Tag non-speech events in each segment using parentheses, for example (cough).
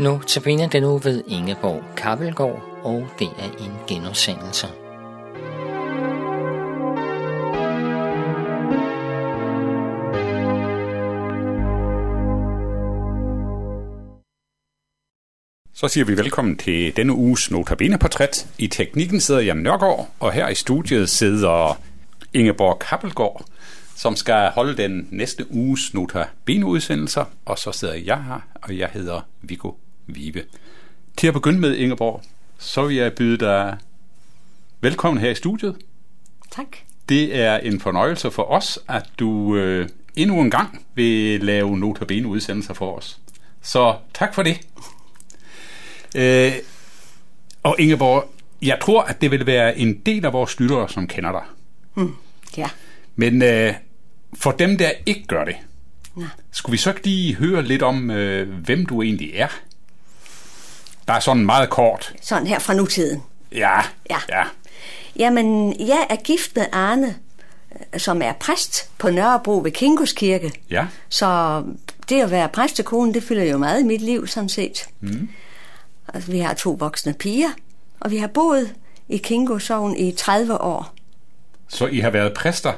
Nu tabiner den nu ved Ingeborg Kappelgaard, og det er en genudsendelse. Så siger vi velkommen til denne uges Notabene-portræt. I teknikken sidder Jan Nørgaard, og her i studiet sidder Ingeborg Kappelgaard, som skal holde den næste uges Notabene-udsendelser. Og så sidder jeg her, og jeg hedder Viggo Vive. Til at begynde med, Ingeborg, så vil jeg byde dig velkommen her i studiet. Tak. Det er en fornøjelse for os, at du øh, endnu en gang vil lave Notabene-udsendelser for os. Så tak for det. Øh, og Ingeborg, jeg tror, at det vil være en del af vores lyttere, som kender dig. Mm, ja. Men øh, for dem, der ikke gør det, ja. skulle vi så ikke lige høre lidt om, øh, hvem du egentlig er? Er sådan meget kort. Sådan her fra nutiden. Ja, Ja. ja. Jamen, jeg er gift med Arne, øh, som er præst på Nørrebro ved Kingos Kirke. Ja. Så det at være præstekone, det fylder jo meget i mit liv, sådan set. Mm. Altså, vi har to voksne piger, og vi har boet i Kingo Sogn i 30 år. Så I har været præster?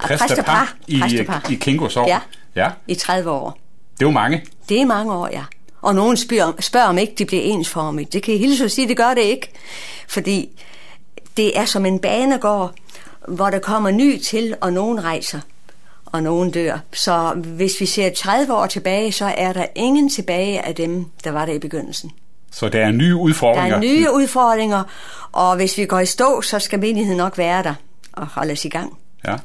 præstepar. I, Præstepar. i Kingo Sogn? Ja. ja. I 30 år. Det er jo mange. Det er mange år, ja. Og nogen spørger, spørger om ikke det bliver ensformigt. Det kan jeg hilse at sige, det gør det ikke. Fordi det er som en banegård, hvor der kommer ny til, og nogen rejser, og nogen dør. Så hvis vi ser 30 år tilbage, så er der ingen tilbage af dem, der var der i begyndelsen. Så der er nye Der udfordringer. er nye udfordringer, og hvis vi går i stå, så skal menigheden nok være der og holde os i gang. Ja.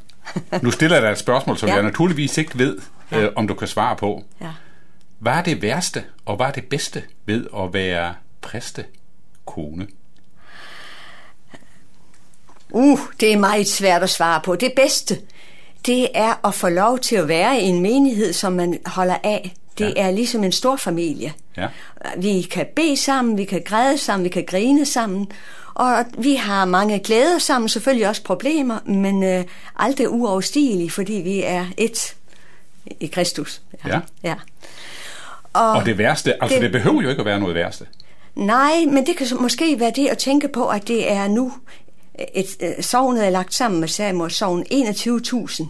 Nu stiller jeg dig et spørgsmål, som Ja. jeg naturligvis ikke ved, øh, om du kan svare på. Ja. Hvad er det værste, og hvad er det bedste ved at være præstekone? Uh, det er meget svært at svare på. Det bedste, det er at få lov til at være i en menighed, som man holder af. Det Ja. ja. er ligesom en stor familie. Ja. Vi kan bede sammen, vi kan græde sammen, vi kan grine sammen. Og vi har mange glæder sammen, selvfølgelig også problemer, men øh, aldrig uoverstigelige, fordi vi er et i Kristus. Ja. ja. Og det værste, altså det, det- behøver jo ikke at være noget værste. Nej, men det kan måske være det at tænke på, at det er nu, et, et sovnet er lagt sammen med Samuels sovn 21.000.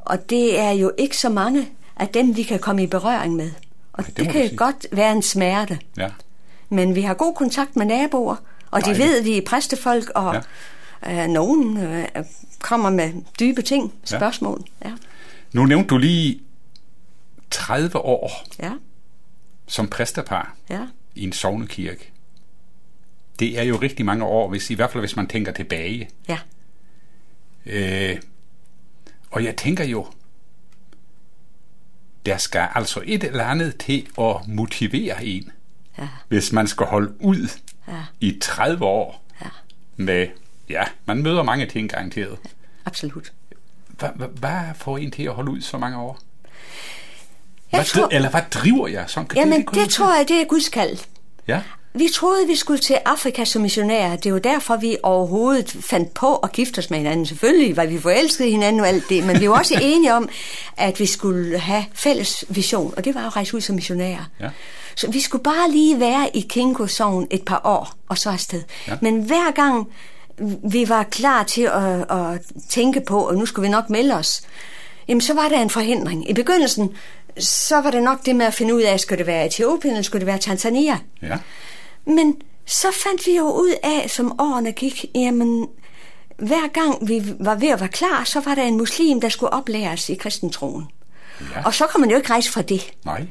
Og det er jo ikke så mange af dem, vi kan komme i berøring med. Og Nej, det det, kan godt være en smerte. Ja. Men vi har god kontakt med naboer, og de ved, at vi er præstefolk, og ja. øh, nogen øh, kommer med dybe ting, Ja. spørgsmål. Ja. Nu nævnte du lige 30 år Ja. Som præstepar Ja. i en sovnekirke. Det er jo rigtig mange år, hvis, i hvert fald hvis man tænker tilbage. Ja. Øh, og jeg tænker jo, der skal altså et eller andet til at motivere en, Ja. hvis man skal holde ud Ja. i 30 år Ja. med, ja, man møder mange ting garanteret. Absolut. Hvad, hvad, hvad får en til at holde ud så mange år? Hvad, tror, Eller hvad driver jeg? Som, kan jamen, kunne det tror jeg, det er Guds kald. Ja, Vi troede, vi skulle til Afrika som missionærer. Det var derfor, vi overhovedet fandt på at gifte os med hinanden. Selvfølgelig var vi forelskede hinanden og alt det, men vi var også (laughs) enige om, at vi skulle have fælles vision, og det var at rejse ud som missionærer. Ja. Så vi skulle bare lige være i Kingo Sogn et par år, og så afsted. Ja. Men hver gang vi var klar til at, at tænke på, og nu skulle vi nok melde os, jamen så var der en forhindring. I begyndelsen, så var det nok det med at finde ud af, skulle det være Etiopien, eller skulle det være Tanzania? ja, Men så fandt vi jo ud af, som årene gik, jamen, hver gang vi var ved at være klar, så var der en muslim, der skulle oplæres i kristentroen. ja. Og så kan man jo ikke rejse fra det. Nej.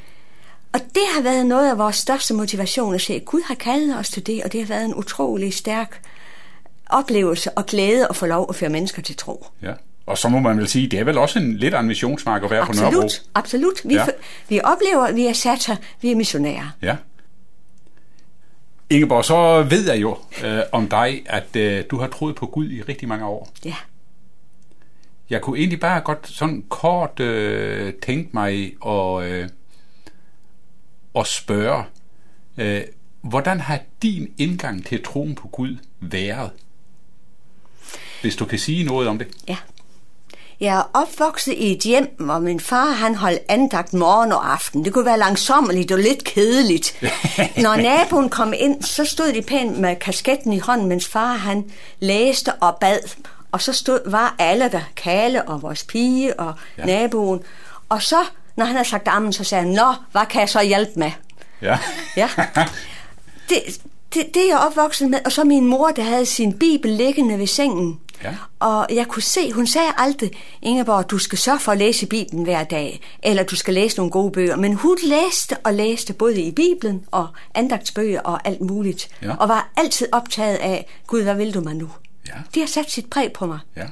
Og det har været noget af vores største motivation at se, at Gud har kaldet os til det, og det har været en utrolig stærk oplevelse og glæde at få lov at føre mennesker til tro. Ja. Og så må man vel sige, det er vel også en lidt af en missionsmark at være på Nørrebro. Absolut, absolut. Vi, Ja. vi oplever, at vi er sat her, vi er missionærer. Ja. Ingeborg, så ved jeg jo øh, om dig, at øh, du har troet på Gud i rigtig mange år. Ja. Jeg kunne egentlig bare godt sådan kort øh, tænke mig at, øh, at spørge, øh, hvordan har din indgang til troen på Gud været? Hvis du kan sige noget om det. Ja. Jeg er opvokset i et hjem, hvor min far han holdt andagt morgen og aften. Det kunne være langsommeligt og lidt kedeligt. (laughs) Når naboen kom ind, så stod de pænt med kasketten i hånden, mens far han læste og bad. Og så stod, var alle der, Kale og vores pige og ja. naboen. Og så, når han havde sagt ammen, så sagde han, Nå, hvad kan jeg så hjælpe med? Ja. Ja. (laughs) Det, det, det er jeg opvokset med. Og så min mor, der havde sin bibel liggende ved sengen. Ja. Og jeg kunne se, hun sagde aldrig, Ingeborg, du skal sørge for at læse Bibelen hver dag, eller du skal læse nogle gode bøger. Men hun læste og læste både i Bibelen og andagtsbøger og alt muligt. Ja. Og var altid optaget af, Gud, hvad vil du mig nu? Ja. Det har sat sit præg på mig. Ja.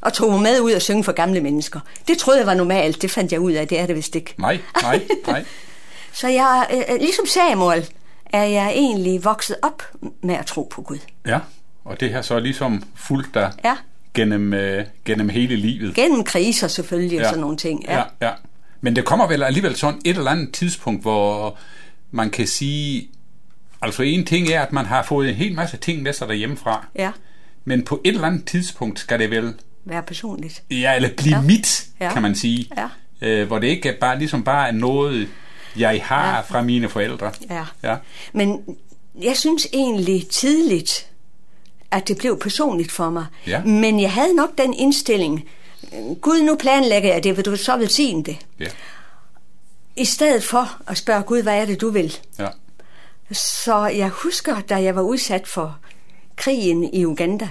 Og tog mig med ud og synge for gamle mennesker. Det troede jeg var normalt, det fandt jeg ud af, det er det vist ikke. Nej, nej, nej. (laughs) Så jeg, øh, ligesom Samuel, er jeg egentlig vokset op med at tro på Gud. Ja, og det har så ligesom fulgt dig Ja. gennem, øh, gennem hele livet. Gennem kriser selvfølgelig og Ja. sådan nogle ting. Ja, ja. Men det kommer vel alligevel sådan et eller andet tidspunkt, hvor man kan sige, altså en ting er, at man har fået en hel masse ting med sig derhjemmefra, ja. men på et eller andet tidspunkt skal det vel, Være personligt. ja, eller blive ja. mit, Ja. kan man sige. Ja. Øh, hvor det ikke er bare, ligesom bare er noget, jeg har Ja. ja. fra mine forældre. Ja. Ja. Men jeg synes egentlig tidligt, at det blev personligt for mig. Ja. Men jeg havde nok den indstilling, Gud, nu planlægger jeg det, vil du så velsigne det? Ja. I stedet for at spørge Gud, hvad er det, du vil? Ja. Så jeg husker, da jeg var udsat for krigen i Uganda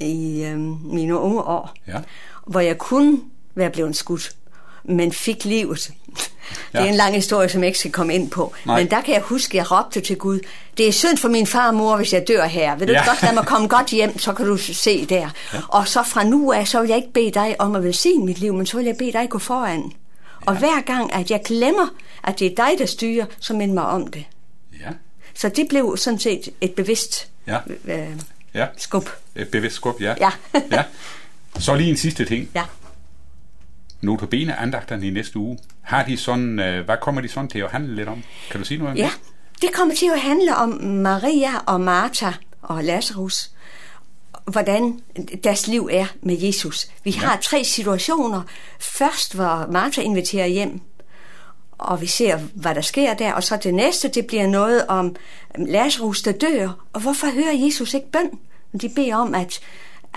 i øh, mine unge år, Ja. hvor jeg kunne være blevet skudt, men fik livet. Det er Ja. en lang historie, som jeg ikke skal komme ind på. Nej. Men der kan jeg huske, at jeg råbte til Gud, det er synd for min far og mor, hvis jeg dør her. Vil du Ja. ja. godt lade mig komme godt hjem, så kan du se der. Ja. Og så fra nu af, så vil jeg ikke bede dig om at velsigne mit liv, men så vil jeg bede dig gå foran. Ja. Og hver gang, at jeg glemmer, at det er dig, der styrer, så mind mig om det. Ja. Så det blev sådan set et bevidst Ja. øh, Ja. skub. Et bevidst skub, ja. Ja. ja. Så lige en sidste ting. Ja. Notabene andagterne i næste uge. Har de sådan, øh, hvad kommer de sådan til at handle lidt om? Kan du sige noget om Ja, det? det kommer til at handle om Maria og Martha og Lazarus. Hvordan deres liv er med Jesus. Vi ja. har tre situationer. Først, hvor Martha inviterer hjem, og vi ser, hvad der sker der. Og så det næste, det bliver noget om Lazarus, der dør. Og hvorfor hører Jesus ikke bøn? De beder om, at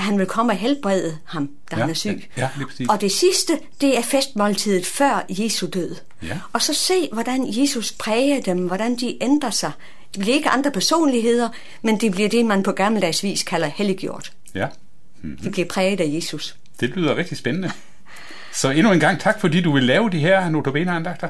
han vil komme og helbrede ham, da Ja, han er syg. ja, præcis. og det sidste, det er festmåltidet før Jesu død. Ja. Og så se, hvordan Jesus præger dem, hvordan de ændrer sig. De bliver ikke andre personligheder, men det bliver det, man på gammeldags vis kalder helliggjort. Ja. De bliver præget af Jesus. Det lyder rigtig spændende. Så endnu en gang tak, fordi du vil lave de her notabene andagter.